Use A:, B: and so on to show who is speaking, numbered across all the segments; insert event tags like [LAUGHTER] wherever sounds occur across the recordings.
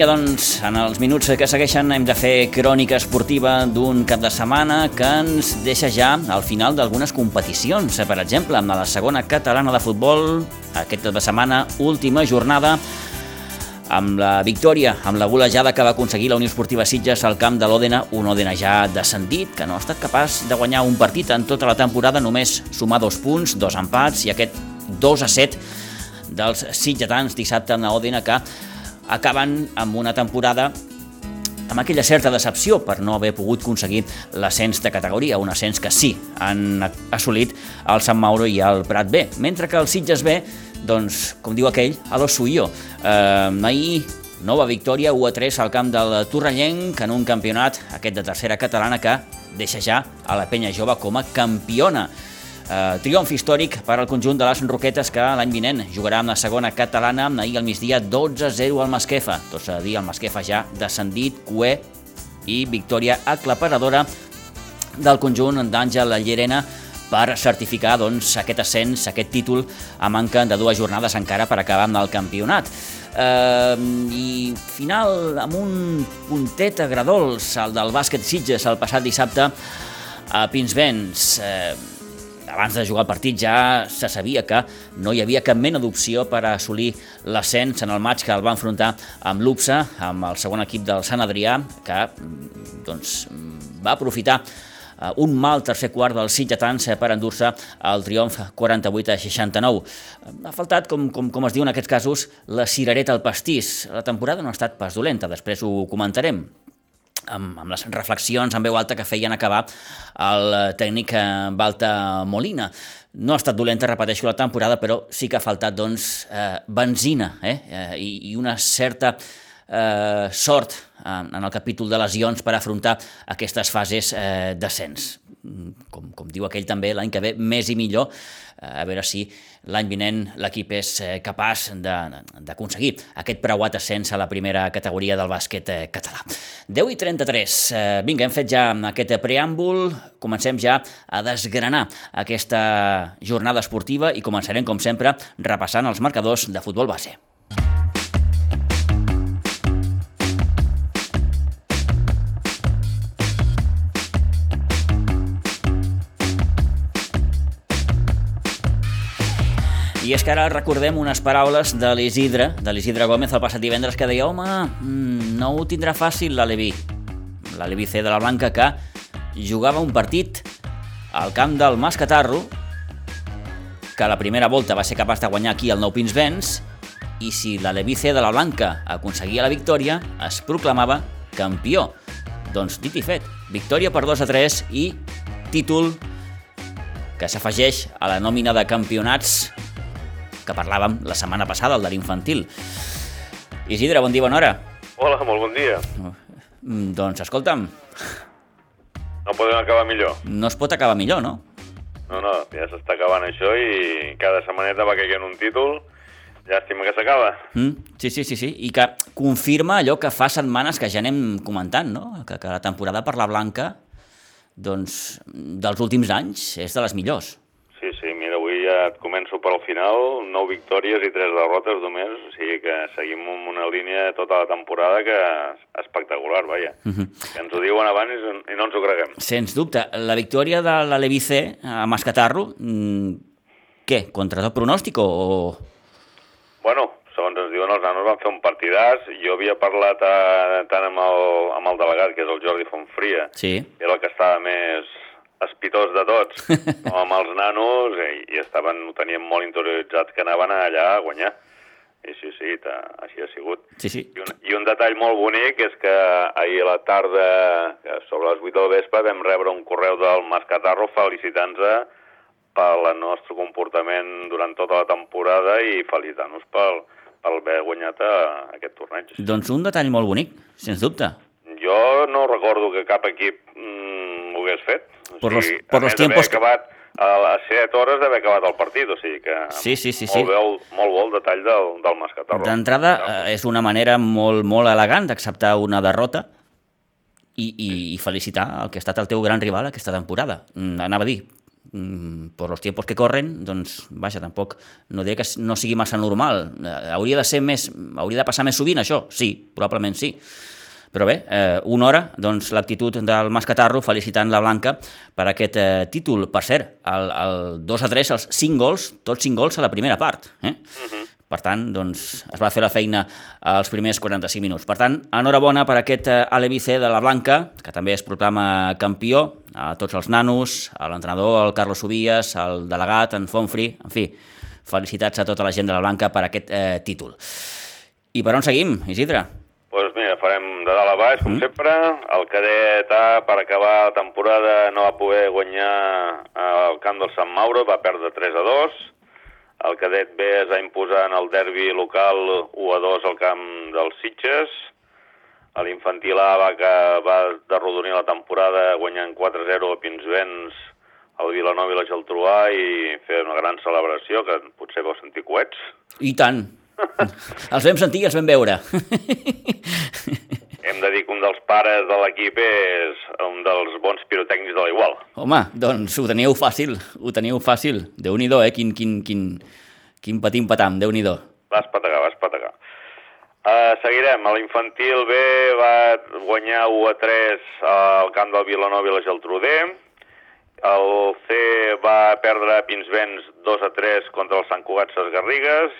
A: Vinga, doncs, en els minuts que segueixen hem de fer crònica esportiva d'un cap de setmana que ens deixa ja al final d'algunes competicions. Per exemple, amb la segona catalana de futbol, aquest cap de setmana, última jornada, amb la victòria, amb la golejada que va aconseguir la Unió Esportiva Sitges al camp de l'Òdena, un Òdena ja descendit, que no ha estat capaç de guanyar un partit en tota la temporada, només sumar dos punts, dos empats i aquest 2 a 7 dels sitgetans dissabte en l'Òdena que acaben amb una temporada amb aquella certa decepció per no haver pogut aconseguir l'ascens de categoria, un ascens que sí han assolit el Sant Mauro i el Prat B, mentre que el Sitges B, doncs, com diu aquell, a lo suyo. Eh, ahir, nova victòria, 1 a 3 al camp del Torrellenc en un campionat, aquest de tercera catalana, que deixa ja a la penya jove com a campiona. Uh, triomf històric per al conjunt de les Roquetes que l'any vinent jugarà amb la segona catalana ahir al migdia 12-0 al Masquefa. Tot s'ha de dir, el Masquefa ja descendit, cué i victòria aclaparadora del conjunt d'Àngel Llerena per certificar doncs, aquest ascens, aquest títol, a manca de dues jornades encara per acabar amb el campionat. Uh, I final amb un puntet agradols, el del bàsquet Sitges el passat dissabte a Pinsbens. Uh, abans de jugar el partit ja se sabia que no hi havia cap mena d'opció per assolir l'ascens en el maig que el va enfrontar amb l'UPSA, amb el segon equip del Sant Adrià, que doncs, va aprofitar eh, un mal tercer quart dels sitgetans eh, per endur-se el triomf 48 a 69. Ha faltat, com, com, com es diu en aquests casos, la cirereta al pastís. La temporada no ha estat pas dolenta, després ho comentarem amb, amb les reflexions en veu alta que feien acabar el tècnic Balta eh, Molina. No ha estat dolenta, repeteixo, la temporada, però sí que ha faltat doncs, eh, benzina eh? eh i, i una certa eh, sort en, en el capítol de lesions per afrontar aquestes fases eh, d'ascens. Com, com diu aquell també, l'any que ve més i millor, a veure si l'any vinent l'equip és eh, capaç d'aconseguir aquest preuat ascens a la primera categoria del bàsquet eh, català. 10 i 33. Eh, vinga, hem fet ja aquest preàmbul, comencem ja a desgranar aquesta jornada esportiva i començarem, com sempre, repassant els marcadors de futbol base. I és que ara recordem unes paraules de l'Isidre, de l'Isidre Gómez el passat divendres, que deia home, mm, no ho tindrà fàcil l'Aleví, l'Aleví C de la Blanca, que jugava un partit al camp del Mascatarro, que la primera volta va ser capaç de guanyar aquí el Nou Pins Vents, i si l'Aleví C de la Blanca aconseguia la victòria, es proclamava campió. Doncs dit i fet, victòria per 2 a 3 i títol que s'afegeix a la nòmina de campionats que parlàvem la setmana passada, el de l'infantil. Isidre, bon dia, bona hora.
B: Hola, molt bon dia.
A: Mm, doncs, escolta'm...
B: No podem acabar millor.
A: No es pot acabar millor, no?
B: No, no, ja s'està acabant això i cada setmaneta va caient un títol Llàstima que s'acaba.
A: Mm, sí, sí, sí, sí. I que confirma allò que fa setmanes que ja anem comentant, no? Que, que la temporada per la Blanca, doncs, dels últims anys, és de les millors
B: ja et començo pel final, 9 victòries i 3 derrotes només, o sigui que seguim amb una línia tota la temporada que és espectacular, vaja. Uh mhm. -huh. Que ens ho diuen abans i no ens ho creguem.
A: Sens dubte. La victòria de la Levice a Mascatarro, mm, què, contra el pronòstic o...?
B: Bueno, segons ens diuen els nanos van fer un partidàs, jo havia parlat a, tant amb el, amb el delegat, que és el Jordi Fontfria,
A: sí.
B: era el que estava més espitós de tots, [LAUGHS] com amb els nanos, i, i estaven, ho tenien molt interioritzat que anaven allà a guanyar. I sí, sí, així ha sigut.
A: Sí, sí.
B: I un, I un detall molt bonic és que ahir a la tarda, sobre les 8 del vespre, vam rebre un correu del Mascatarro felicitant-nos pel nostre comportament durant tota la temporada i felicitant-nos pel, per haver guanyat a, aquest torneig.
A: Doncs un detall molt bonic, sens dubte.
B: Jo no recordo que cap equip ho hagués fet. O
A: Por los-
B: sigui,
A: por los
B: d'haver
A: tiempos que-
B: acabat a les 7 hores d'haver acabat el partit, o sigui que
A: Sí, sí, sí,
B: molt,
A: sí.
B: Bé, el, molt bo el detall del, del mascatarro.
A: D'entrada, eh, és una manera molt, molt elegant d'acceptar una derrota i, i, i felicitar el que ha estat el teu gran rival aquesta temporada. Mm, Anava a dir, mm, per los tiempos que corren, doncs, vaja, tampoc, no diré que no sigui massa normal. Eh, Hauria de ser més, hauria de passar més sovint, això? Sí, probablement sí. Però bé, eh, una hora, doncs l'actitud del Mascatarro felicitant la Blanca per aquest eh, títol. Per cert, el, el 2 a 3, els 5 gols, tots 5 gols a la primera part. Eh? Per tant, doncs, es va fer la feina als primers 45 minuts. Per tant, enhorabona per aquest eh, Alevice de la Blanca, que també es proclama campió, a tots els nanos, a l'entrenador, el Carlos Subias, al delegat, en Fonfri, en fi, felicitats a tota la gent de la Blanca per aquest eh, títol. I per on seguim, Isidre?
B: Doncs mira, farem de dalt a baix,
A: Mm.
B: com sempre. El cadet A, per acabar la temporada, no va poder guanyar al camp del Sant Mauro, va perdre 3 a 2. El cadet B es va imposar en el derbi local 1 a 2 al camp dels Sitges. L'infantil A va, que va derrodonir la temporada guanyant 4-0 a Pinsbens al Vilanova i la Geltrú A i fer una gran celebració, que potser vau sentir coets.
A: I tant. [LAUGHS] els vam sentir i els vam veure.
B: Hem de dir que un dels pares de l'equip és un dels bons pirotècnics de l'Igual.
A: Home, doncs ho teníeu fàcil, ho teníeu fàcil. Déu-n'hi-do, eh? Quin, quin, quin, quin patim patam, Déu-n'hi-do.
B: Va espategar, va espategar. Uh, seguirem. A l'infantil B va guanyar 1 a 3 al camp del Vilanova i la Geltrú D. El C va perdre a Pinsbens 2 a 3 contra el Sant Cugat Ses Garrigues.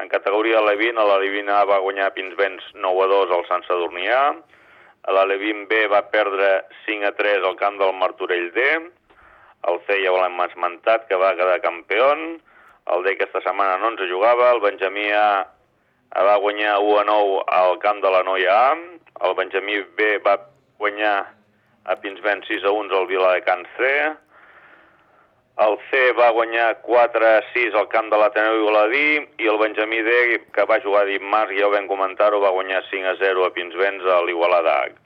B: En categoria Levin, la A va guanyar Pinsbens 9 a 2 al Sant Sadurnià. La Levin B va perdre 5 a 3 al camp del Martorell D. El C ja l'hem esmentat, que va quedar campió. El D aquesta setmana no ens jugava. El Benjamí A va guanyar 1 a 9 al camp de la Noia A. El Benjamí B va guanyar a Pinsbens 6 a 1 al Viladecans C. El C va guanyar 4 a 6 al camp de l'Ateneu Igualadí i el Benjamí D, que va jugar dimarts, ja ho vam comentar-ho, va guanyar 5 a 0 a Pinsbens a l'Igualada H.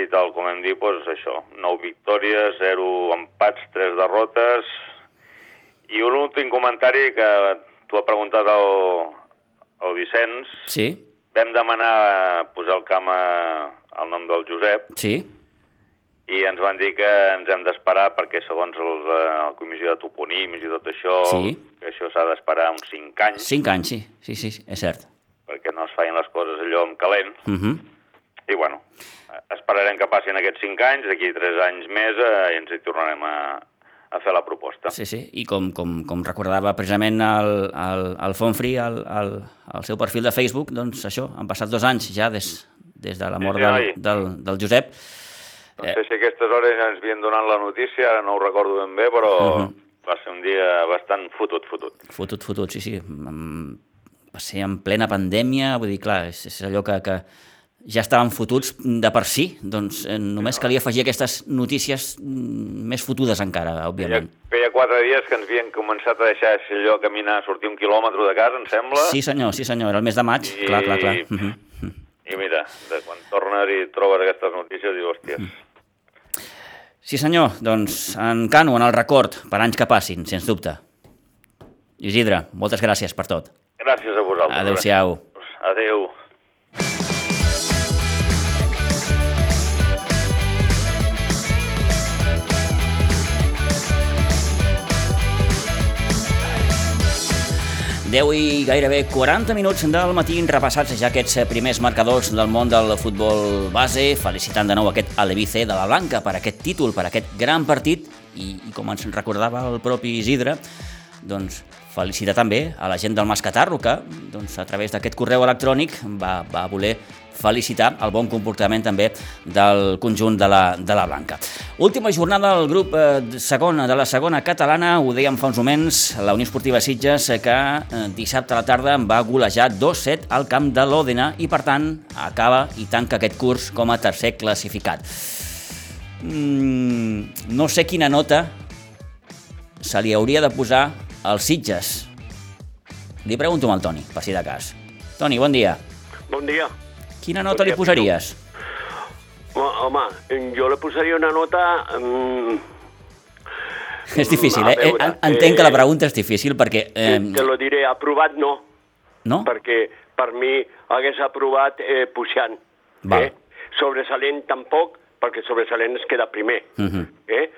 B: I tal com hem dit, doncs això, 9 victòries, 0 empats, 3 derrotes. I un últim comentari que t'ho ha preguntat el, el Vicenç.
A: Sí,
B: Vam demanar posar el camp a, al nom del Josep
A: sí,
B: i ens van dir que ens hem d'esperar perquè segons el, la comissió de toponims i tot això,
A: Sí.
B: que això s'ha d'esperar uns 5 anys
A: cinc anys, sí, sí, sí, és cert.
B: perquè no es feien les coses allò amb calent.
A: Uh -huh.
B: I bueno, esperarem que passin aquests 5 anys, d'aquí 3 anys més eh, i ens hi tornarem a, a fer la proposta.
A: Sí, sí, i com, com, com recordava precisament el, el, el Fonfri al, al, al seu perfil de Facebook, doncs això, han passat dos anys ja des, des de la mort
B: Sí,
A: del,
B: noi.
A: del, del Josep.
B: No sé si a aquestes hores ja ens havien donat la notícia, ara no ho recordo ben bé, però uh
A: Mhm.
B: -huh. va ser un dia bastant fotut, fotut.
A: Fotut, fotut, sí, sí. Mm, Va ser en plena pandèmia, vull dir, clar, és, és allò que, que ja estaven fotuts de per si, doncs eh, només calia afegir aquestes notícies mm, més fotudes encara, òbviament.
B: feia quatre dies que ens havien començat a deixar allò caminar, sortir un quilòmetre de casa, em sembla.
A: Sí, senyor, sí, senyor, era el mes de maig,
B: I-
A: clar, clar, clar. Uh -huh.
B: I mira, de quan tornes i trobes aquestes notícies, dius, hòsties,
A: Sí, senyor, doncs en cano, en el record, per anys que passin, sens dubte. Isidre, moltes gràcies per tot.
B: gràcies a vosaltres.
A: Adéu-siau.
B: Adéu.
A: Deu i gairebé 40 minuts del matí repassats ja aquests primers marcadors del món del futbol base, felicitant de nou aquest Alevice de la Blanca per aquest títol, per aquest gran partit. I, i com ens recordava el propi Isidre, doncs felicitar també a la gent del Mascatarro que doncs, a través d'aquest correu electrònic va, va voler felicitar el bon comportament també del conjunt de la, de la Blanca. Última jornada del grup eh, segona, de la segona catalana, ho dèiem fa uns moments, la Unió Esportiva Sitges, eh, que eh, dissabte a la tarda va golejar 2-7 al camp de l'Òdena i, per tant, acaba i tanca aquest curs com a tercer classificat. Mm, no sé quina nota se li hauria de posar als Sitges. Li pregunto al Toni, per si de cas. Toni, bon dia.
C: Bon dia.
A: Quina nota
C: Bon
A: li
C: dia,
A: posaries?
C: Home, jo li posaria una nota... Mm,
A: És difícil, eh?
C: veure,
A: Eh, Entenc que la
C: eh,
A: pregunta és difícil perquè...
C: eh,
A: Eh,
C: te lo diré, aprovat no,
A: no?
C: perquè per mi hagués aprovat eh, puixant.
A: Val.
C: Eh? Sobresalent tampoc, perquè sobresalent es queda primer.
A: Mhm.
C: eh?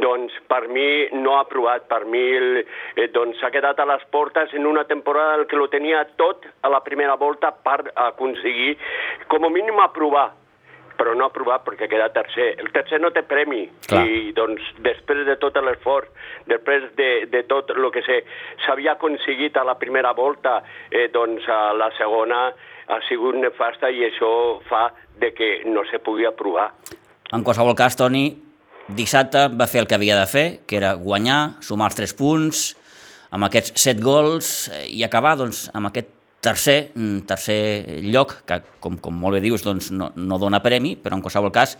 C: Doncs per mi no ha aprovat, per mi el- eh, doncs s'ha quedat a les portes en una temporada el que lo tenia tot a la primera volta per aconseguir com a mínim aprovar però no aprovat perquè queda tercer. El tercer no té premi
A: Clar.
C: i doncs després de tot l'esforç, després de, de tot el que se- s'havia aconseguit a la primera volta, eh, doncs a la segona ha sigut nefasta i això fa de que no se pugui aprovar.
A: En qualsevol cas, Toni, dissabte va fer el que havia de fer, que era guanyar, sumar els 3 punts, amb aquests 7 gols i acabar doncs, amb aquest tercer, mm, tercer lloc, que com, com molt bé dius doncs, no, no dona premi, però en qualsevol cas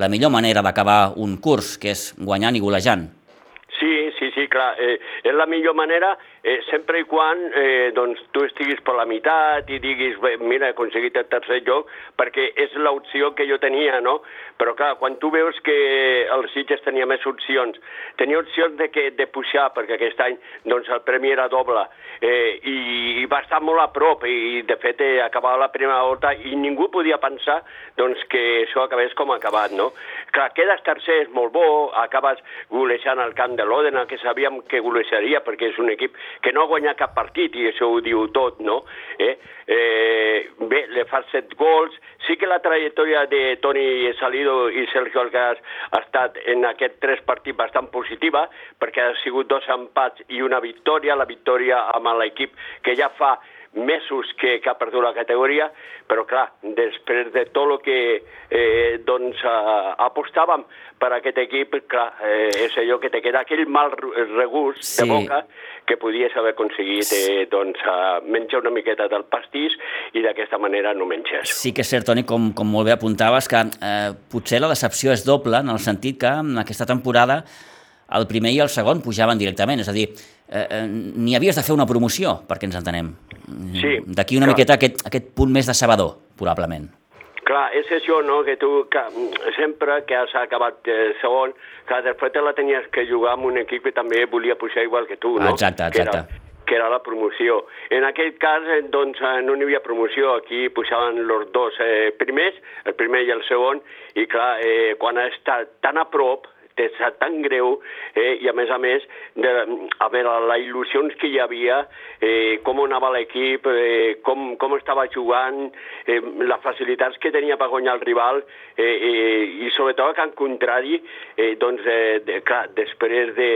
A: la millor manera d'acabar un curs, que és guanyant i golejant.
C: Sí, sí, sí, clar. Eh, és la millor manera eh, sempre i quan eh, doncs, tu estiguis per la meitat i diguis, bé, mira, he aconseguit el tercer lloc, perquè és l'opció que jo tenia, no? Però clar, quan tu veus que el Sitges tenia més opcions, tenia opcions de, que, de pujar, perquè aquest any doncs, el premi era doble, eh, i, i va estar molt a prop, i de fet eh, acabava la primera volta, i ningú podia pensar doncs, que això acabés com ha acabat, no? Clar, quedes tercer, és molt bo, acabes golejant al camp de l'Òdena, que sabíem que golejaria, perquè és un equip que no ha guanyat cap partit, i això ho diu tot, no? Eh? Eh, bé, le fas set gols, sí que la trajectòria de Toni Salido i Sergio Alcaraz ha estat en aquest tres partits bastant positiva, perquè ha sigut dos empats i una victòria, la victòria amb l'equip que ja fa mesos que, que ha perdut la categoria, però clar, després de tot el que eh, doncs, eh, apostàvem per aquest equip, clar, eh, és allò que te queda aquell mal regust
A: Sí.
C: de boca que podies haver aconseguit eh, doncs, eh, menjar una miqueta del pastís i d'aquesta manera no menges.
A: Sí que és cert, Toni, com, com molt bé apuntaves, que eh, potser la decepció és doble, en el sentit que en aquesta temporada el primer i el segon pujaven directament, és a dir, eh, eh, ni havies de fer una promoció, perquè ens entenem.
C: Sí,
A: D'aquí una
C: clar.
A: miqueta aquest, aquest punt més decebedor, probablement.
C: Clar, és això, no?, que tu que, sempre que has acabat eh, segon, que després te la tenies que jugar amb un equip que també volia pujar igual que tu, no?
A: Exacte,
C: Que
A: exacte.
C: era, que era la promoció. En aquell cas, eh, doncs, eh, no n'hi havia promoció, aquí pujaven els dos eh, primers, el primer i el segon, i clar, eh, quan estat tan a prop, te sap tan greu eh, i a més a més de, a veure, les il·lusions que hi havia eh, com anava l'equip eh, com, com estava jugant eh, les facilitats que tenia per guanyar el rival eh, eh, i sobretot que en contrari eh, doncs, eh, de, clar, després de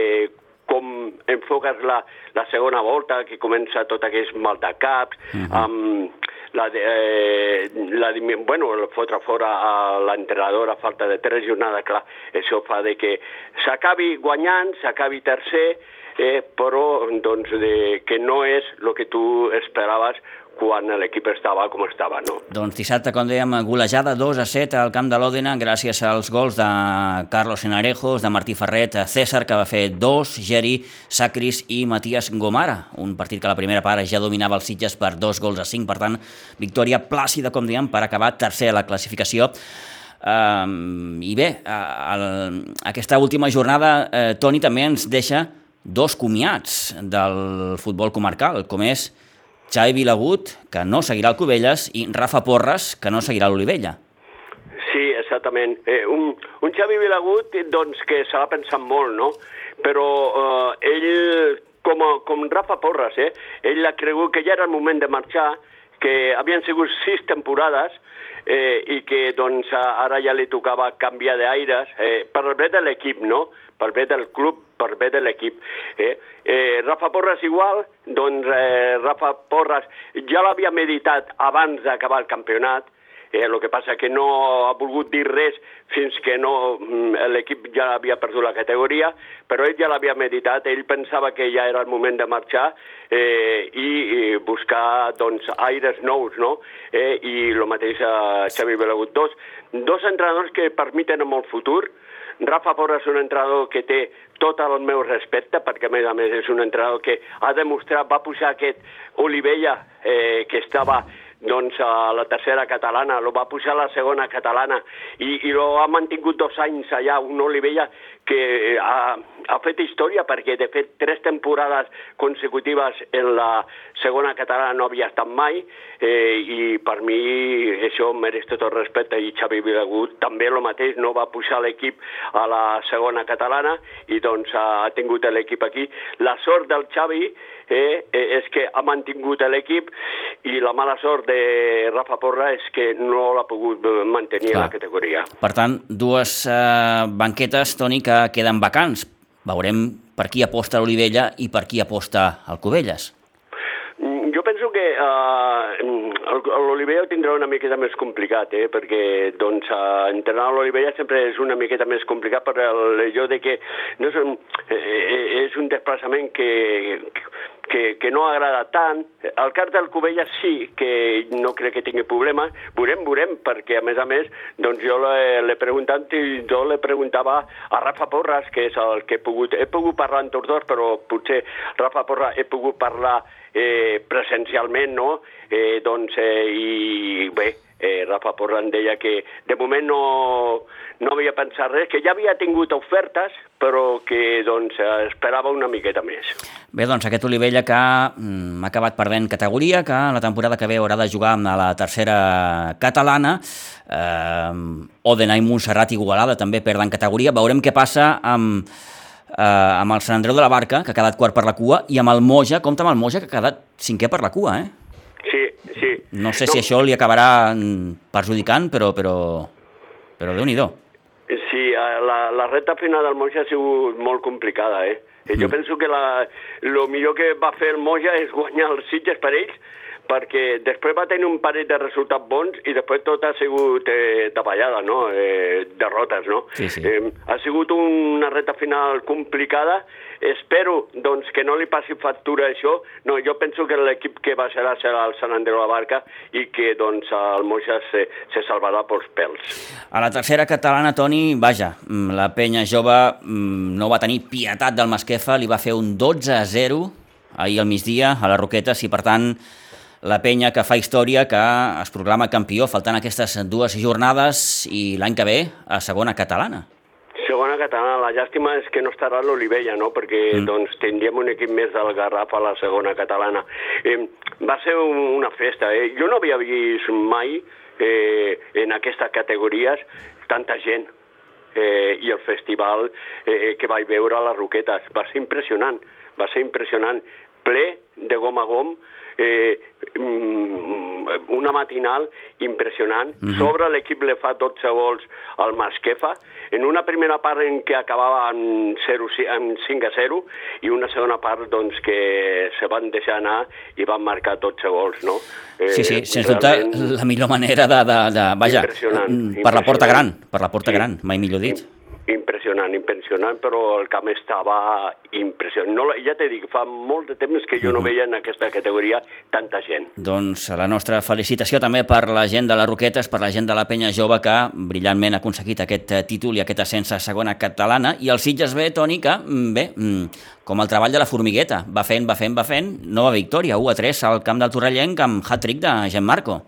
C: com enfoques la, la segona volta, que comença tot aquest mal de caps, uh -huh. amb la, eh, la, bueno, fotre fora a l'entrenador a falta de tres jornades, clar, això fa de que s'acabi guanyant, s'acabi tercer, eh, però doncs, de, que no és el que tu esperaves quan l'equip estava com estava, no?
A: Doncs dissabte, com dèiem, golejada 2 a 7 al camp de l'Òdena gràcies als gols de Carlos Enarejos, de Martí Ferret, César, que va fer dos, Geri, Sacris i Matías Gomara. Un partit que a la primera part ja dominava els Sitges per dos gols a 5, per tant, victòria plàcida, com dèiem, per acabar tercer a la classificació. Um, I bé, el, aquesta última jornada, eh, Toni també ens deixa dos comiats del futbol comarcal, com és Xavi Vilagut, que no seguirà el Cubelles, i Rafa Porres, que no seguirà l'Olivella.
C: Sí, exactament. Eh, un, un Xavi Vilagut, eh, doncs, que se l'ha pensat molt, no? Però eh, ell, com, com Rafa Porras, eh, ell ha cregut que ja era el moment de marxar, que havien sigut sis temporades eh, i que doncs, ara ja li tocava canviar d'aires eh, per bé de l'equip, no? per bé del club, per bé de l'equip. Eh? Eh, Rafa Porras igual, doncs eh, Rafa Porras ja l'havia meditat abans d'acabar el campionat, Eh, el que passa que no ha volgut dir res fins que no mm, l'equip ja havia perdut la categoria, però ell ja l'havia meditat, ell pensava que ja era el moment de marxar eh, i, i buscar doncs, aires nous, no? Eh, I el mateix a Xavi Belagut. Dos, dos entrenadors que per mi tenen molt futur, Rafa Porra és un entrenador que té tot el meu respecte, perquè a més a més és un entrenador que ha demostrat, va pujar aquest Olivella, eh, que estava doncs a la tercera catalana, lo va pujar a la segona catalana. I, i lo ha mantingut dos anys allà, un Olivella que ha, ha fet història perquè de fet tres temporades consecutives en la segona catalana no havia estat mai eh, i per mi això mereix tot el respecte i Xavi Vilagut també el mateix, no va pujar l'equip a la segona catalana i doncs ha tingut l'equip aquí. La sort del Xavi eh, és que ha mantingut l'equip i la mala sort de Rafa Porra és que no l'ha pogut mantenir Clar. a la categoria.
A: Per tant, dues eh, banquetes, Toni, que queden vacants. Veurem per qui aposta l'Olivella i per qui aposta el Cubelles.
C: Mm, jo penso que uh, l'Olivella ho tindrà una miqueta més complicat, eh? perquè doncs, uh, entrenar l'Olivella sempre és una miqueta més complicat per allò de que no és, un, eh, és un desplaçament que, que que, que no agrada tant. El cas del Covella sí que no crec que tingui problemes. Veurem, veurem, perquè a més a més doncs jo l'he preguntat i jo le preguntava a Rafa Porras, que és el que he pogut... He pogut parlar amb tots dos, però potser Rafa Porras he pogut parlar eh, presencialment, no? Eh, doncs, eh, i bé, eh, Rafa Porra em deia que de moment no, no havia pensat res, que ja havia tingut ofertes, però que doncs, esperava una miqueta més.
A: Bé, doncs aquest Olivella que mm, ha acabat perdent categoria, que la temporada que ve haurà de jugar amb la tercera catalana, eh, Odena i Montserrat Igualada també perden categoria, veurem què passa amb, eh, amb el Sant Andreu de la Barca, que ha quedat quart per la cua, i amb el Moja, compta amb el Moja, que ha quedat cinquè per la cua, eh?
C: Sí, sí.
A: No sé no. si això li acabarà perjudicant, però, però, però déu-n'hi-do.
C: Sí, eh, la, la reta final del Moja ha sigut molt complicada, eh? Mm. Jo penso que la, lo millor que va fer el Moja és guanyar els Sitges per ells, perquè després va tenir un parell de resultats bons i després tot ha sigut eh, davallada, no? Eh, derrotes, no?
A: Sí, sí.
C: Eh, ha sigut una reta final complicada. Espero doncs, que no li passi factura això. No, jo penso que l'equip que baixarà serà el Sant Andreu de la Barca i que doncs, el Moixa se, se salvarà pels pèls.
A: A la tercera catalana, Toni, vaja, mm, la penya jove mm, no va tenir pietat del Masquefa, li va fer un 12 a 0 ahir al migdia a les Roquetes i per tant la penya que fa història, que es proclama campió, faltant aquestes dues jornades i l'any que ve a segona catalana.
C: Segona catalana, la llàstima és que no estarà l'Olivella, no? perquè mm. doncs, tindríem un equip més del Garraf a la segona catalana. Eh, va ser una festa, eh? jo no havia vist mai eh, en aquestes categories tanta gent eh, i el festival eh, que vaig veure a les Roquetes. Va ser impressionant, va ser impressionant, ple de gom a gom, eh, mm, una matinal impressionant. Mm -hmm. Sobre l'equip le fa 12 gols al Masquefa, en una primera part en què acabava amb, 0, amb 5 a 0 i una segona part doncs, que se van deixar anar i van marcar 12 gols. No?
A: Eh, sí, sí, sens realment... dubte la millor manera de... de, de vaja, per la porta gran, per la porta sí. gran, mai millor dit
C: impressionant, impressionant, però el camp estava impressionant. No, ja t'he dit, fa molt de temps que jo no veia en aquesta categoria tanta gent.
A: Doncs la nostra felicitació també per la gent de les Roquetes, per la gent de la penya jove que brillantment ha aconseguit aquest eh, títol i aquest ascens a segona catalana. I el Sitges B, Toni, que mm, bé, mm, com el treball de la formigueta, va fent, va fent, va fent, nova victòria, 1 a 3 al camp del Torrellenc amb hat-trick de Gianmarco.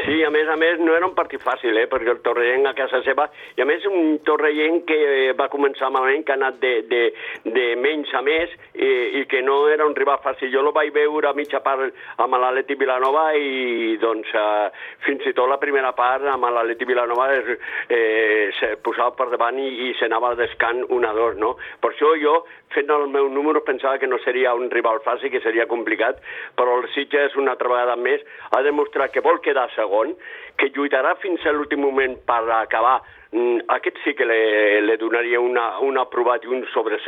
C: Sí, a més a més no era un partit fàcil, eh, perquè el Torrellenc a casa seva, i a més un Torrellenc que va començar malament, que ha anat de, de, de menys a més i, i que no era un rival fàcil. Jo el vaig veure a mitja part amb l'Atleti Vilanova i doncs eh, fins i tot la primera part amb l'Atleti Vilanova eh, se posava per davant i, i s'anava descant un a dos, no? Per això jo fent el meu número pensava que no seria un rival fàcil, que seria complicat, però el Sitges una altra vegada més ha demostrat que vol quedar segon, que lluitarà fins a l'últim moment per acabar aquest sí que le, le donaria una, un aprovat i un sobre,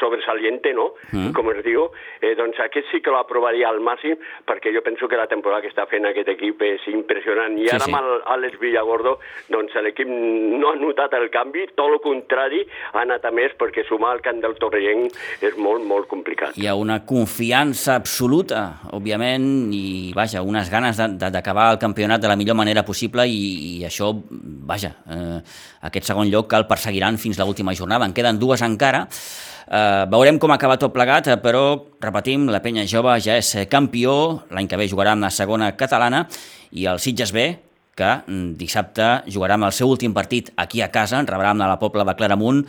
C: sobresaliente, no? Mm. Com es diu. Eh, doncs aquest sí que l'aprovaria al màxim, perquè jo penso que la temporada que està fent aquest equip és impressionant. I ara sí, sí. amb l'Àlex Villagordo, doncs l'equip no ha notat el canvi, tot el contrari, ha anat a més, perquè sumar al camp del Torrellenc és molt, molt complicat.
A: Hi ha una confiança absoluta, òbviament, i vaja, unes ganes d'acabar el campionat de la millor manera possible i, i això, vaja, eh, aquest segon lloc que el perseguiran fins l'última jornada. En queden dues encara, Eh, veurem com acaba tot plegat, eh, però, repetim, la penya jove ja és campió, l'any que ve jugarà amb la segona catalana, i el Sitges B, que mm, dissabte jugarà amb el seu últim partit aquí a casa, rebrà amb la Pobla de Claramunt.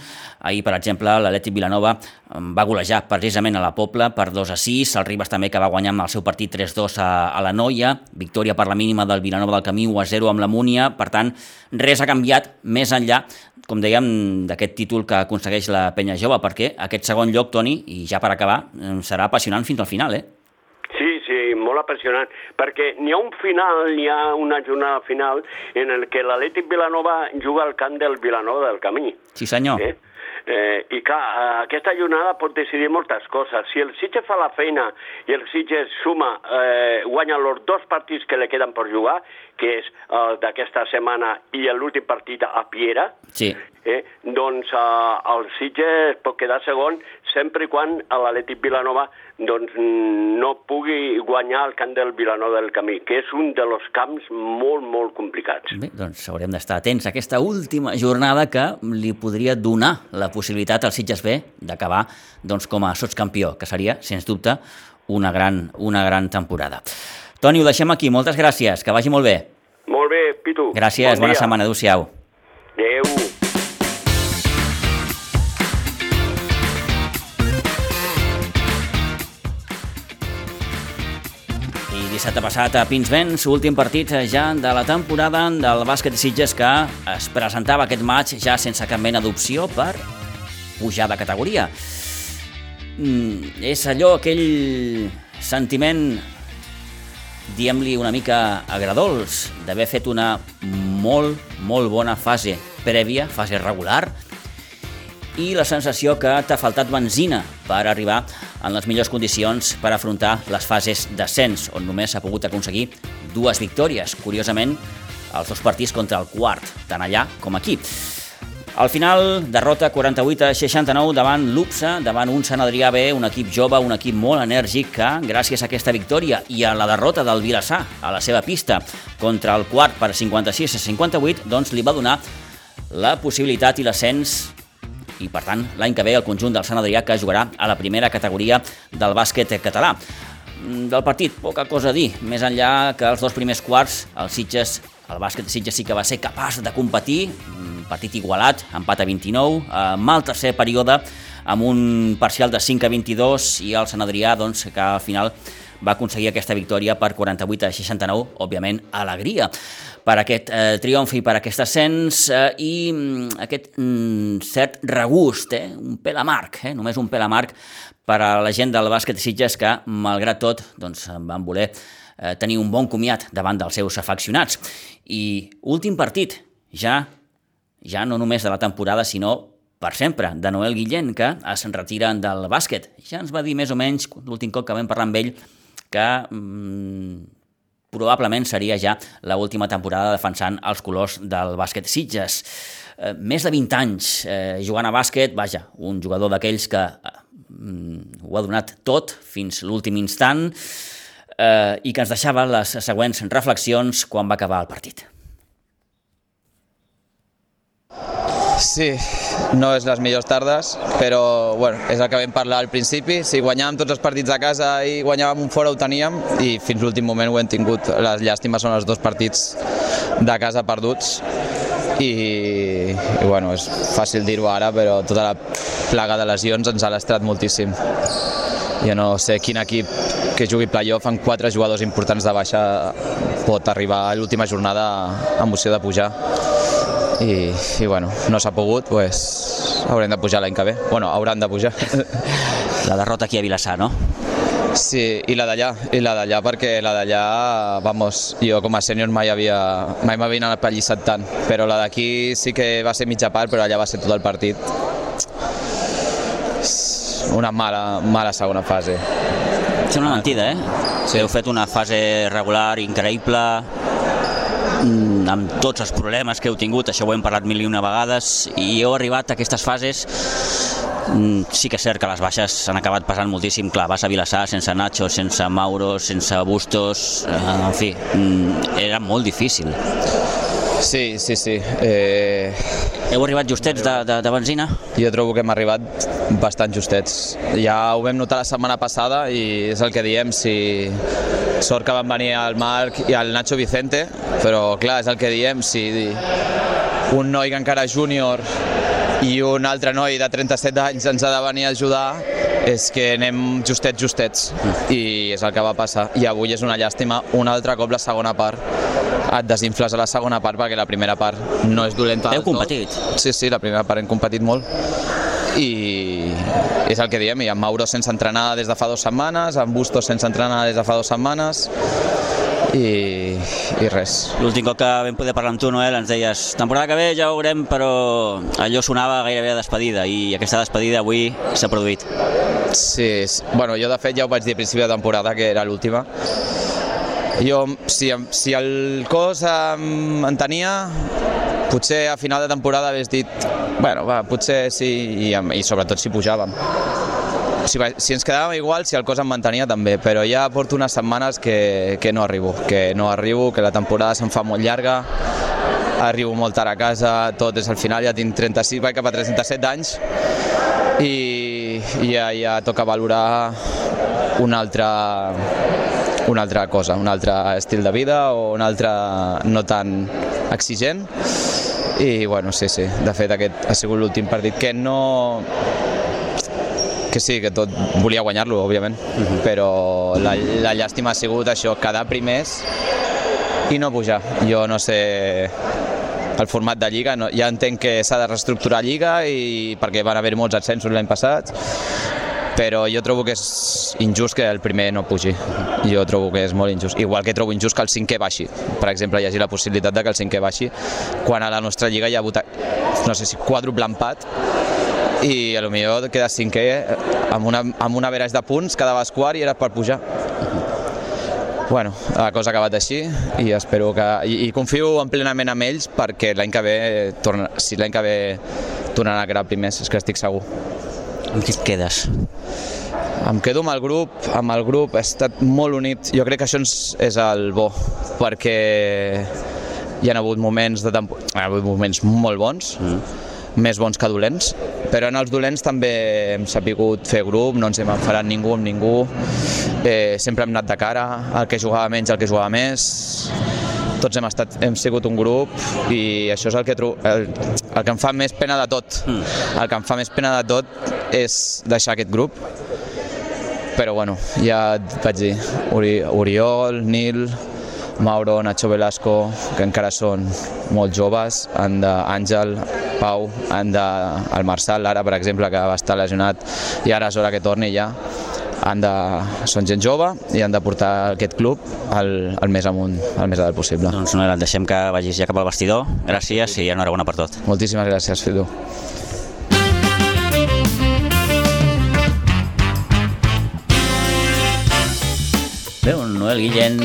A: Ahir, per exemple, l'Atlètic Vilanova mm, va golejar precisament a la Pobla per 2 a 6, el Ribas també que va guanyar amb el seu partit 3-2 a, a la Noia, victòria per la mínima del Vilanova del Camí 1 a 0 amb la Múnia, per tant, res ha canviat més enllà com dèiem, d'aquest títol que aconsegueix la penya jove, perquè aquest segon lloc, Toni, i ja per acabar, mm, serà apassionant fins al final, eh?
C: Molt apassionant, perquè n'hi ha un final, n'hi ha una jornada final en el que l'Atlètic Vilanova juga al camp del Vilanova del Camí.
A: Sí, senyor.
C: Eh? Eh, I clar, aquesta jornada pot decidir moltes coses. Si el Sitges fa la feina i el Sitges suma, eh, guanya els dos partits que li queden per jugar, que és el d'aquesta setmana i l'últim partit a Piera,
A: sí.
C: eh, doncs eh, el Sitges pot quedar segon sempre i quan l'Atlètic Vilanova doncs, no pugui guanyar el camp del Vilanova del Camí, que és un dels camps molt, molt complicats.
A: Bé, doncs haurem d'estar atents a aquesta última jornada que li podria donar la possibilitat al Sitges B d'acabar doncs, com a sotscampió, que seria, sens dubte, una gran, una gran temporada. Toni, ho deixem aquí. Moltes gràcies. Que vagi molt bé.
C: Molt bé, Pitu.
A: Gràcies. Bon bona dia. setmana. Adéu-siau.
C: Adéu.
A: I dissabte passat a Pinsbens, últim partit ja de la temporada del bàsquet Sitges que es presentava aquest maig ja sense cap mena d'opció per pujar de categoria. Mm, és allò, aquell sentiment diem-li una mica agradols, d'haver fet una molt, molt bona fase prèvia, fase regular, i la sensació que t'ha faltat benzina per arribar en les millors condicions per afrontar les fases d'ascens, on només s'ha pogut aconseguir dues victòries. Curiosament, els dos partits contra el quart, tant allà com aquí. Al final, derrota 48 a 69 davant l'UPSA, davant un Sant Adrià B, un equip jove, un equip molt enèrgic que, gràcies a aquesta victòria i a la derrota del Vilassar a la seva pista contra el quart per 56 a 58, doncs li va donar la possibilitat i l'ascens i, per tant, l'any que ve el conjunt del Sant Adrià que jugarà a la primera categoria del bàsquet català. Del partit, poca cosa a dir, més enllà que els dos primers quarts, el Sitges, el bàsquet de Sitges sí que va ser capaç de competir, partit igualat, empat a 29, amb el tercer període amb un parcial de 5 a 22 i el Sant Adrià doncs, que al final va aconseguir aquesta victòria per 48 a 69, òbviament, alegria per aquest eh, triomf i per aquest ascens eh, i mm, aquest mm, cert regust, eh, un pèl amarg, eh, només un pèl amarg per a la gent del bàsquet Sitges que, malgrat tot, doncs, van voler eh, tenir un bon comiat davant dels seus afeccionats. I últim partit, ja ja no només de la temporada, sinó per sempre, de Noel Guillén, que es retira del bàsquet. Ja ens va dir més o menys, l'últim cop que vam parlar amb ell, que mm, probablement seria ja l última temporada defensant els colors del bàsquet Sitges. Eh, més de 20 anys eh, jugant a bàsquet, vaja, un jugador d'aquells que eh, mm, ho ha donat tot fins l'últim instant eh, i que ens deixava les següents reflexions quan va acabar el partit.
D: Sí, no és les millors tardes, però bueno, és el que vam parlar al principi. Si guanyàvem tots els partits a casa i guanyàvem un fora ho teníem i fins l'últim moment ho hem tingut. Les llàstimes són els dos partits de casa perduts i, i bueno, és fàcil dir-ho ara, però tota la plaga de lesions ens ha lastrat moltíssim. Jo no sé quin equip que jugui playoff amb quatre jugadors importants de baixa pot arribar a l'última jornada amb opció de pujar i, i bueno, no s'ha pogut, pues, haurem de pujar l'any que ve. Bueno, hauran de pujar. [LAUGHS]
A: La derrota aquí a Vilassar, no?
D: Sí, i la d'allà, i la d'allà perquè la d'allà, vamos, jo com a sènior mai havia, mai m'havia anat pallissat tant, però la d'aquí sí que va ser mitja part, però allà va ser tot el partit. Una mala, mala segona fase.
A: Sembla mentida, eh? Sí. Heu fet una fase regular increïble, amb tots els problemes que heu tingut, això ho hem parlat mil i una vegades, i heu arribat a aquestes fases Mm, sí que és cert que les baixes s'han acabat passant moltíssim. Clar, vas a Vilassar sense Nacho, sense Mauro, sense Bustos... Eh, en fi, mm, era molt difícil.
D: Sí, sí, sí. Eh,
A: Heu arribat justets de, de, de benzina?
D: jo trobo que hem arribat bastant justets. Ja ho vam notar la setmana passada i és el que diem, si sort que van venir el Marc i el Nacho Vicente, però clar, és el que diem, si un noi que encara és júnior i un altre noi de 37 anys ens ha de venir a ajudar, és que anem justets, justets. I és el que va passar. I avui és una llàstima, un altre cop la segona part et desinfles a la segona part perquè la primera part no és dolenta
A: Heu
D: del tot.
A: competit?
D: Sí, sí, la primera part hem competit molt i és el que diem, i en Mauro sense entrenar des de fa dues setmanes, en Bustos sense entrenar des de fa dues setmanes i, i res.
A: L'últim cop que vam poder parlar amb tu, Noel, ens deies temporada que ve ja ho veurem, però allò sonava gairebé a despedida i aquesta despedida avui s'ha produït.
D: Sí, bueno, jo de fet ja ho vaig dir a principi de temporada, que era l'última. Jo, si, si el cos em, em tenia, potser a final de temporada hagués dit, bueno, va, potser sí, i, i sobretot si pujàvem. Si, si ens quedàvem igual, si el cos em mantenia també, però ja porto unes setmanes que, que no arribo, que no arribo, que la temporada se'm fa molt llarga, arribo molt tard a casa, tot és al final, ja tinc 36, vaig cap a 37 anys, i, i ja, ja toca valorar una altra, una altra cosa, un altre estil de vida o un altre no tan exigent. I bueno, sí, sí, de fet aquest ha sigut l'últim partit que no que sí, que tot volia guanyar-lo, òbviament, però la, la llàstima ha sigut això, quedar primers i no pujar. Jo no sé el format de Lliga, no, ja entenc que s'ha de reestructurar Lliga i perquè van haver molts ascensos l'any passat, però jo trobo que és injust que el primer no pugi. Jo trobo que és molt injust. Igual que trobo injust que el cinquè baixi. Per exemple, hi hagi la possibilitat de que el cinquè baixi quan a la nostra lliga hi ha votat, no sé si quàdruple empat i a lo millor queda cinquè amb una, amb un average de punts, quedaves quart i era per pujar. Bueno, la cosa ha acabat així i espero que... I, i confio en plenament en ells perquè l'any que ve, torna, si l'any que ve tornaran a quedar primers, és que estic segur.
A: Amb qui et quedes?
D: Em quedo amb el grup, amb el grup, he estat molt unit. Jo crec que això és, el bo, perquè hi ha hagut moments de tempo... hi ha hagut moments molt bons, mm. més bons que dolents, però en els dolents també hem sapigut fer grup, no ens hem enfadat ningú amb ningú, eh, sempre hem anat de cara, el que jugava menys, el que jugava més, tots hem, estat, hem sigut un grup i això és el que, el, el que em fa més pena de tot. Mm. El que em fa més pena de tot és deixar aquest grup, però bueno, ja et vaig dir, Ori, Oriol, Nil, Mauro, Nacho Velasco, que encara són molt joves, han de, Àngel, Pau, han de, el Marçal, ara per exemple, que va estar lesionat i ara és hora que torni ja, han de, són gent jove i han de portar aquest club al, al més amunt, al més alt possible.
A: Doncs et deixem que vagis ja cap al vestidor. Gràcies i enhorabona per tot.
D: Moltíssimes gràcies, Fidu.
A: Bé, un Noel Guillén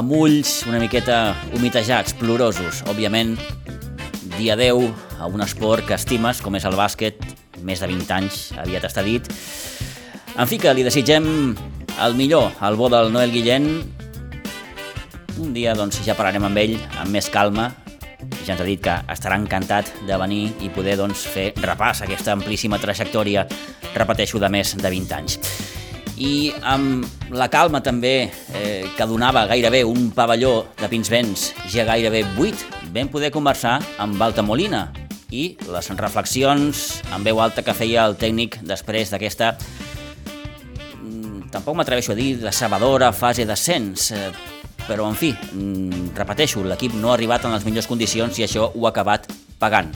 A: amb ulls una miqueta humitejats, plorosos. Òbviament, dia 10 a un esport que estimes, com és el bàsquet, més de 20 anys, aviat està dit. En fi, que li desitgem el millor, el bo del Noel Guillén. Un dia, doncs, ja parlarem amb ell amb més calma. Ja ens ha dit que estarà encantat de venir i poder doncs, fer repàs a aquesta amplíssima trajectòria, repeteixo, de més de 20 anys i amb la calma també eh, que donava gairebé un pavelló de Pinsbens ja gairebé buit, vam poder conversar amb Balta Molina i les reflexions en veu alta que feia el tècnic després d'aquesta mm, tampoc m'atreveixo a dir decebedora fase d'ascens, eh, però en fi, mm, repeteixo, l'equip no ha arribat en les millors condicions i això ho ha acabat pagant.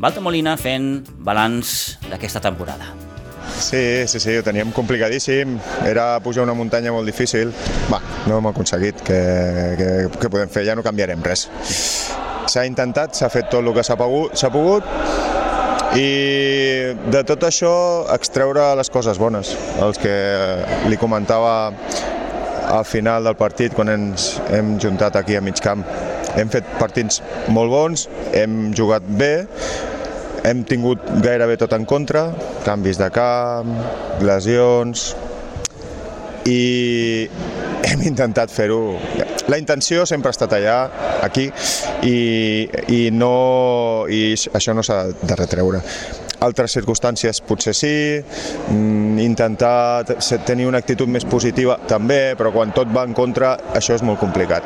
A: Balta Molina fent balanç d'aquesta temporada.
E: Sí, sí, sí, ho teníem complicadíssim. Era pujar una muntanya molt difícil. Va, no hem aconseguit. Què, què, què podem fer? Ja no canviarem res. S'ha intentat, s'ha fet tot el que s'ha pogut, pogut i de tot això extreure les coses bones. Els que li comentava al final del partit quan ens hem juntat aquí a mig camp. Hem fet partits molt bons, hem jugat bé, hem tingut gairebé tot en contra, canvis de camp, lesions, i hem intentat fer-ho. La intenció sempre ha estat allà, aquí, i, i, no, i això no s'ha de retreure. Altres circumstàncies potser sí, mm, intentar tenir una actitud més positiva també, però quan tot va en contra això és molt complicat.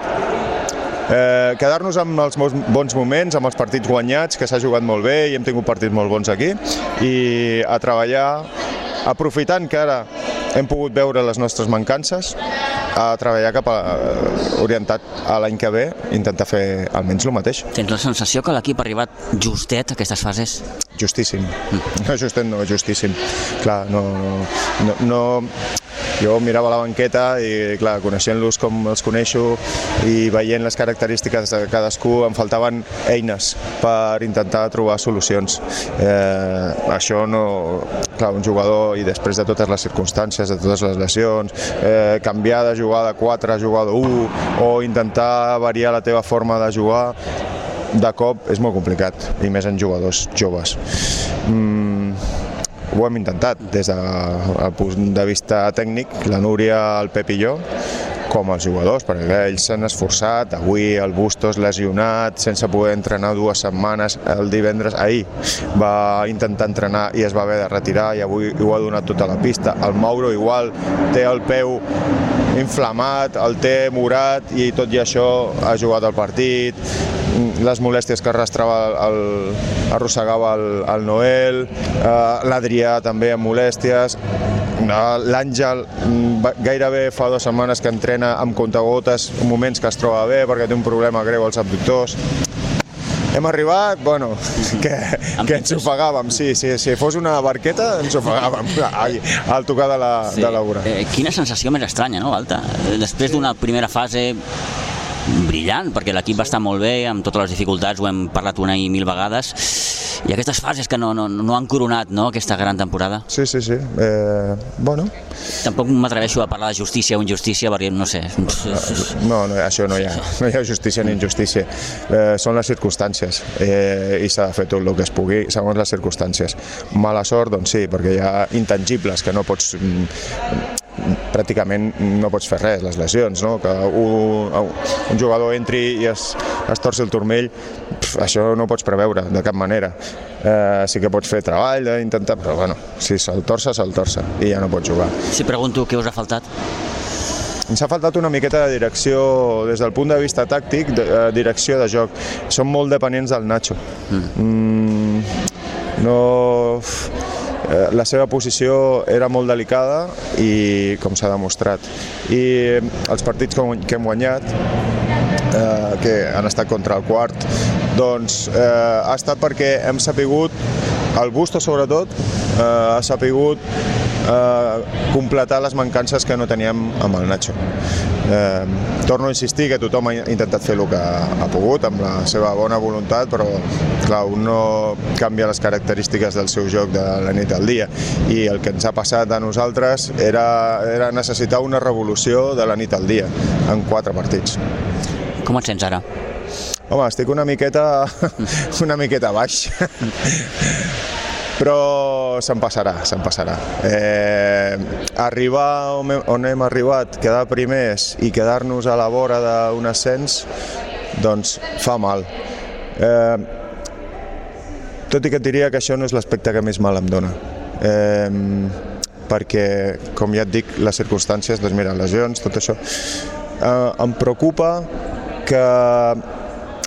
E: Eh, Quedar-nos amb els bons moments, amb els partits guanyats, que s'ha jugat molt bé i hem tingut partits molt bons aquí, i a treballar aprofitant que ara hem pogut veure les nostres mancances, a treballar cap a, orientat a l'any que ve, intentar fer almenys el mateix.
A: Tens la sensació que l'equip ha arribat justet a aquestes fases?
E: Justíssim. Mm. No, justet no, justíssim. Clar, no, no, no, jo mirava la banqueta i, clar, coneixent-los com els coneixo i veient les característiques de cadascú, em faltaven eines per intentar trobar solucions. Eh, això no... Clar, un jugador, i després de totes les circumstàncies, de totes les lesions, eh, canviar de jugar de 4 a jugar de 1 o intentar variar la teva forma de jugar, de cop és molt complicat, i més en jugadors joves. Mm, ho hem intentat des del punt de vista tècnic, la Núria, el Pep i jo, com els jugadors, perquè ells s'han esforçat, avui el Bustos lesionat, sense poder entrenar dues setmanes, el divendres, ahir va intentar entrenar i es va haver de retirar i avui ho ha donat tota la pista. El Mauro igual té el peu inflamat, el té morat i tot i això ha jugat el partit, les molèsties que arrastrava el, arrossegava el, el Noel, eh, l'Adrià també amb molèsties, l'Àngel mm, gairebé fa dues setmanes que entrena amb contagotes, moments que es troba bé perquè té un problema greu als abductors, hem arribat, bueno, que, que ens ofegàvem, sí, sí, si fos una barqueta ens ofegàvem al tocar de la, sí. de la vora.
A: Eh, quina sensació més estranya, no, Alta? Després d'una primera fase brillant, perquè l'equip va estar molt bé, amb totes les dificultats, ho hem parlat una i mil vegades, i aquestes fases que no, no, no han coronat no, aquesta gran temporada.
E: Sí, sí, sí. Eh, bueno.
A: Tampoc m'atreveixo a parlar de justícia o injustícia, perquè no sé.
E: No, no, això no hi ha, no hi ha justícia ni injustícia. Eh, són les circumstàncies eh, i s'ha de fer tot el que es pugui segons les circumstàncies. Mala sort, doncs sí, perquè hi ha intangibles que no pots mm, pràcticament no pots fer res, les lesions, no? que un, un jugador entri i es, es torci el turmell, pf, això no pots preveure de cap manera. Eh, sí que pots fer treball, intentar, però bueno, si se'l torça, se'l torça i ja no pots jugar.
A: Si pregunto què us ha faltat?
E: Ens ha faltat una miqueta de direcció, des del punt de vista tàctic, de, de eh, direcció de joc. Som molt dependents del Nacho. Mm. Mm, no Eh, la seva posició era molt delicada i com s'ha demostrat. I els partits que hem guanyat, eh, que han estat contra el quart, doncs eh, ha estat perquè hem sapigut, el Busto sobretot, eh, ha sapigut eh, completar les mancances que no teníem amb el Nacho. Eh, torno a insistir que tothom ha intentat fer el que ha pogut amb la seva bona voluntat, però clar, un no canvia les característiques del seu joc de la nit al dia i el que ens ha passat a nosaltres era, era necessitar una revolució de la nit al dia en quatre partits.
A: Com et sents ara?
E: Home, estic una miqueta, [LAUGHS] una miqueta baix [LAUGHS] però se'n passarà, se'n passarà. Eh, arribar on, on hem arribat, quedar primers i quedar-nos a la vora d'un ascens, doncs fa mal. Eh, tot i que et diria que això no és l'aspecte que més mal em dona. Eh, perquè, com ja et dic, les circumstàncies, doncs mira, lesions, tot això, eh, em preocupa que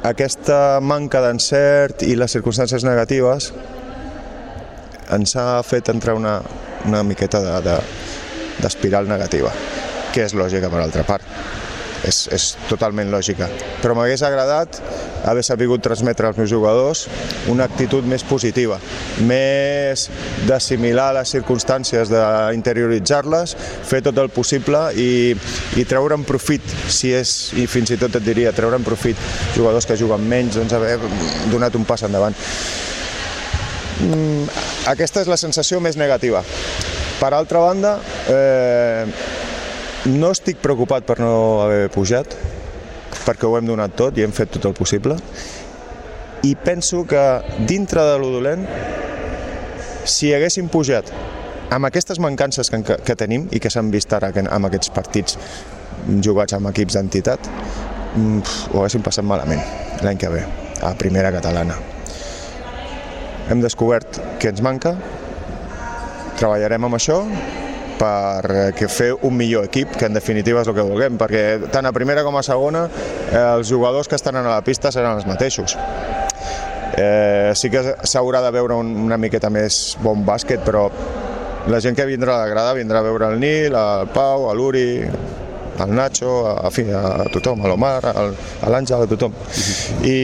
E: aquesta manca d'encert i les circumstàncies negatives ens ha fet entrar una, una miqueta d'espiral de, de, negativa, que és lògica per altra part. És, és totalment lògica. Però m'hagués agradat haver sabut transmetre als meus jugadors una actitud més positiva, més d'assimilar les circumstàncies, d'interioritzar-les, fer tot el possible i, i treure'n profit, si és, i fins i tot et diria, treure'n profit jugadors que juguen menys, doncs haver donat un pas endavant. Mm, aquesta és la sensació més negativa. Per altra banda, eh, no estic preocupat per no haver pujat, perquè ho hem donat tot i hem fet tot el possible. i penso que dintre de lo dolent, si haguéssim pujat amb aquestes mancances que, que tenim i que s'han vist ara amb aquests partits jugats amb equips d'entitat, mm, ho haguéssim passat malament l'any que ve, a primera catalana. Hem descobert què ens manca, treballarem amb això per que fer un millor equip, que en definitiva és el que vulguem, perquè tant a primera com a segona eh, els jugadors que estan a la pista seran els mateixos. Eh, sí que s'haurà de veure un, una miqueta més bon bàsquet, però la gent que vindrà a la grada vindrà a veure el Nil, el Pau, l'Uri, el Nacho, a, a, fi, a tothom, a l'Omar, a l'Àngel, a tothom.
A: I...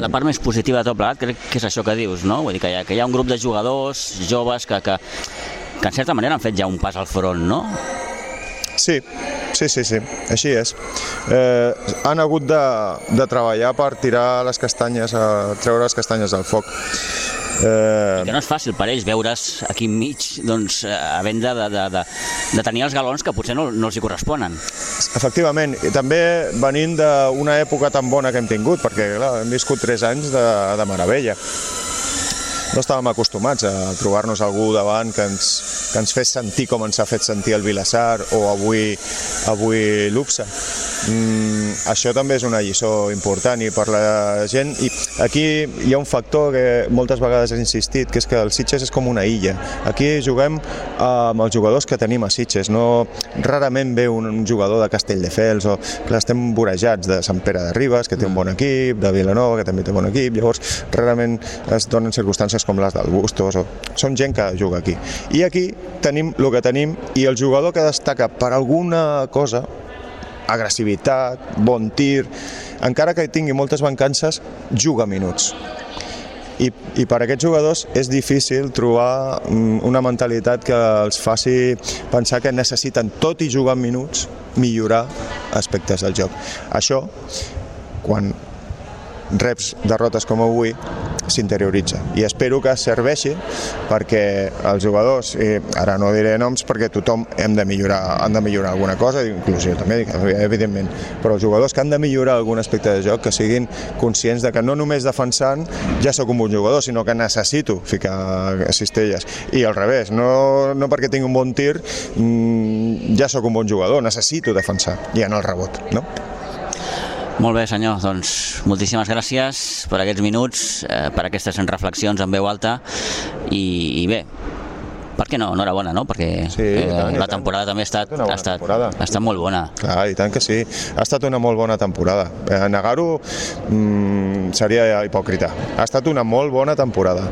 A: La part més positiva de tot plegat crec que és això que dius, no? Vull dir que hi ha, que hi ha un grup de jugadors joves que, que, que en certa manera han fet ja un pas al front, no?
E: Sí, sí, sí, sí, així és. Eh, han hagut de, de treballar per tirar les castanyes, a treure les castanyes del foc.
A: Eh... I que no és fàcil per ells veure's aquí enmig, doncs, eh, havent de, de, de, de tenir els galons que potser no, no els hi corresponen.
E: Efectivament, i també venint d'una època tan bona que hem tingut, perquè clar, hem viscut tres anys de, de meravella no estàvem acostumats a trobar-nos algú davant que ens, que ens fes sentir com ens ha fet sentir el Vilassar o avui, avui l'UPSA. Mm, això també és una lliçó important i per la gent, i aquí hi ha un factor que moltes vegades he insistit, que és que el Sitges és com una illa. Aquí juguem amb els jugadors que tenim a Sitges, no rarament ve un jugador de Castelldefels o clar, estem vorejats de Sant Pere de Ribes, que té un bon equip, de Vilanova, que també té un bon equip, llavors rarament es donen circumstàncies com les del Bustos, o... són gent que juga aquí. I aquí tenim el que tenim i el jugador que destaca per alguna cosa, agressivitat, bon tir, encara que tingui moltes mancances, juga minuts. I, i per a aquests jugadors és difícil trobar mm, una mentalitat que els faci pensar que necessiten, tot i jugar minuts, millorar aspectes del joc. Això, quan reps derrotes com avui, s'interioritza. I espero que serveixi perquè els jugadors, i ara no diré noms perquè tothom hem de millorar, han de millorar alguna cosa, inclús jo també, evidentment, però els jugadors que han de millorar algun aspecte de joc que siguin conscients de que no només defensant ja sóc un bon jugador, sinó que necessito ficar cistelles. I al revés, no, no perquè tingui un bon tir mmm, ja sóc un bon jugador, necessito defensar i anar al rebot, no?
A: Molt bé, senyor. Doncs moltíssimes gràcies per aquests minuts, eh, per aquestes reflexions en veu alta i, i bé, per què no? Enhorabona, no? Perquè sí, eh, tant, la temporada també ha estat, ha estat, ha estat molt bona.
E: Clar, i tant que sí. Ha estat una molt bona temporada. Eh, Negar-ho mm, seria hipòcrita. Ha estat una molt bona temporada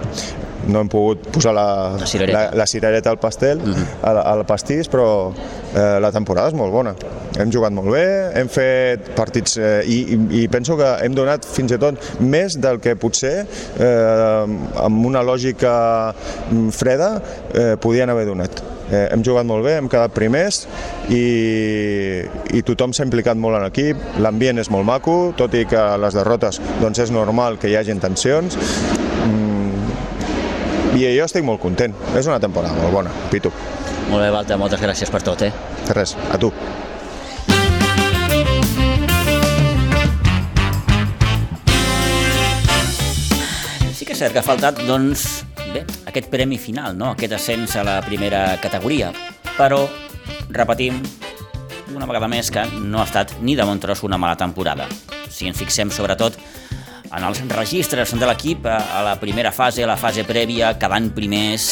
E: no hem pogut posar la, la, cirereta. la, la cirereta al pastel, uh -huh. al, al pastís, però eh, la temporada és molt bona. Hem jugat molt bé, hem fet partits eh, i, i, penso que hem donat fins i tot més del que potser eh, amb una lògica mm, freda eh, podien haver donat. Eh, hem jugat molt bé, hem quedat primers i, i tothom s'ha implicat molt en l'equip, l'ambient és molt maco, tot i que les derrotes doncs és normal que hi hagi tensions, i jo estic molt content. És una temporada molt bona, Pitu.
A: Molt bé, Valta, moltes gràcies per tot, eh?
E: Res, a tu.
A: Sí que és cert que ha faltat, doncs, bé, aquest premi final, no? aquest ascens a la primera categoria. Però, repetim, una vegada més que no ha estat ni de bon tros una mala temporada. Si ens fixem sobretot en els registres de l'equip a la primera fase, a la fase prèvia, quedant primers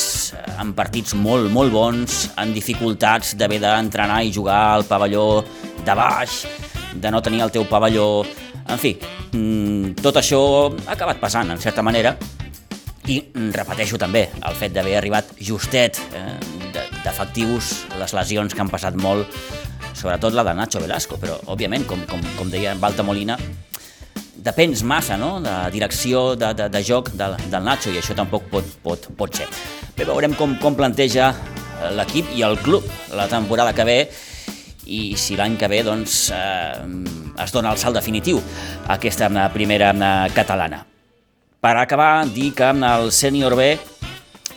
A: en partits molt, molt bons, en dificultats d'haver d'entrenar i jugar al pavelló de baix, de no tenir el teu pavelló... En fi, mm, tot això ha acabat passant, en certa manera, i repeteixo també el fet d'haver arribat justet eh, d'efectius, les lesions que han passat molt, sobretot la de Nacho Velasco, però, òbviament, com, com, com deia Balta Molina, depens massa no? de direcció de, de, de joc del, del Nacho i això tampoc pot, pot, pot ser. Bé, veurem com, com planteja l'equip i el club la temporada que ve i si l'any que ve doncs, eh, es dona el salt definitiu a aquesta primera catalana. Per acabar, dir que el sènior B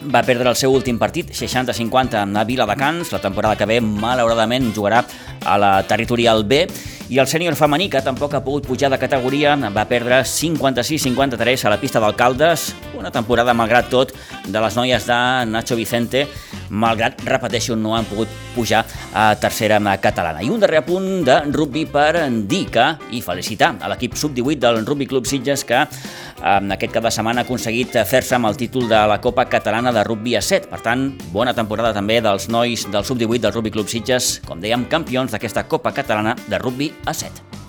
A: va perdre el seu últim partit, 60-50, a Viladecans. La temporada que ve, malauradament, jugarà a la territorial B. I el sènior femení, que tampoc ha pogut pujar de categoria, va perdre 56-53 a la pista d'Alcaldes. Una temporada, malgrat tot, de les noies de Nacho Vicente, malgrat, repeteixo, no han pogut pujar a tercera catalana. I un darrer punt de rugby per dir que, i felicitar a l'equip sub-18 del Rugby Club Sitges que aquest cap de setmana ha aconseguit fer-se amb el títol de la Copa Catalana de Rugby a 7. Per tant, bona temporada també dels nois del sub-18 del Rugby Club Sitges, com dèiem, campions d'aquesta Copa Catalana de Rugby a 7.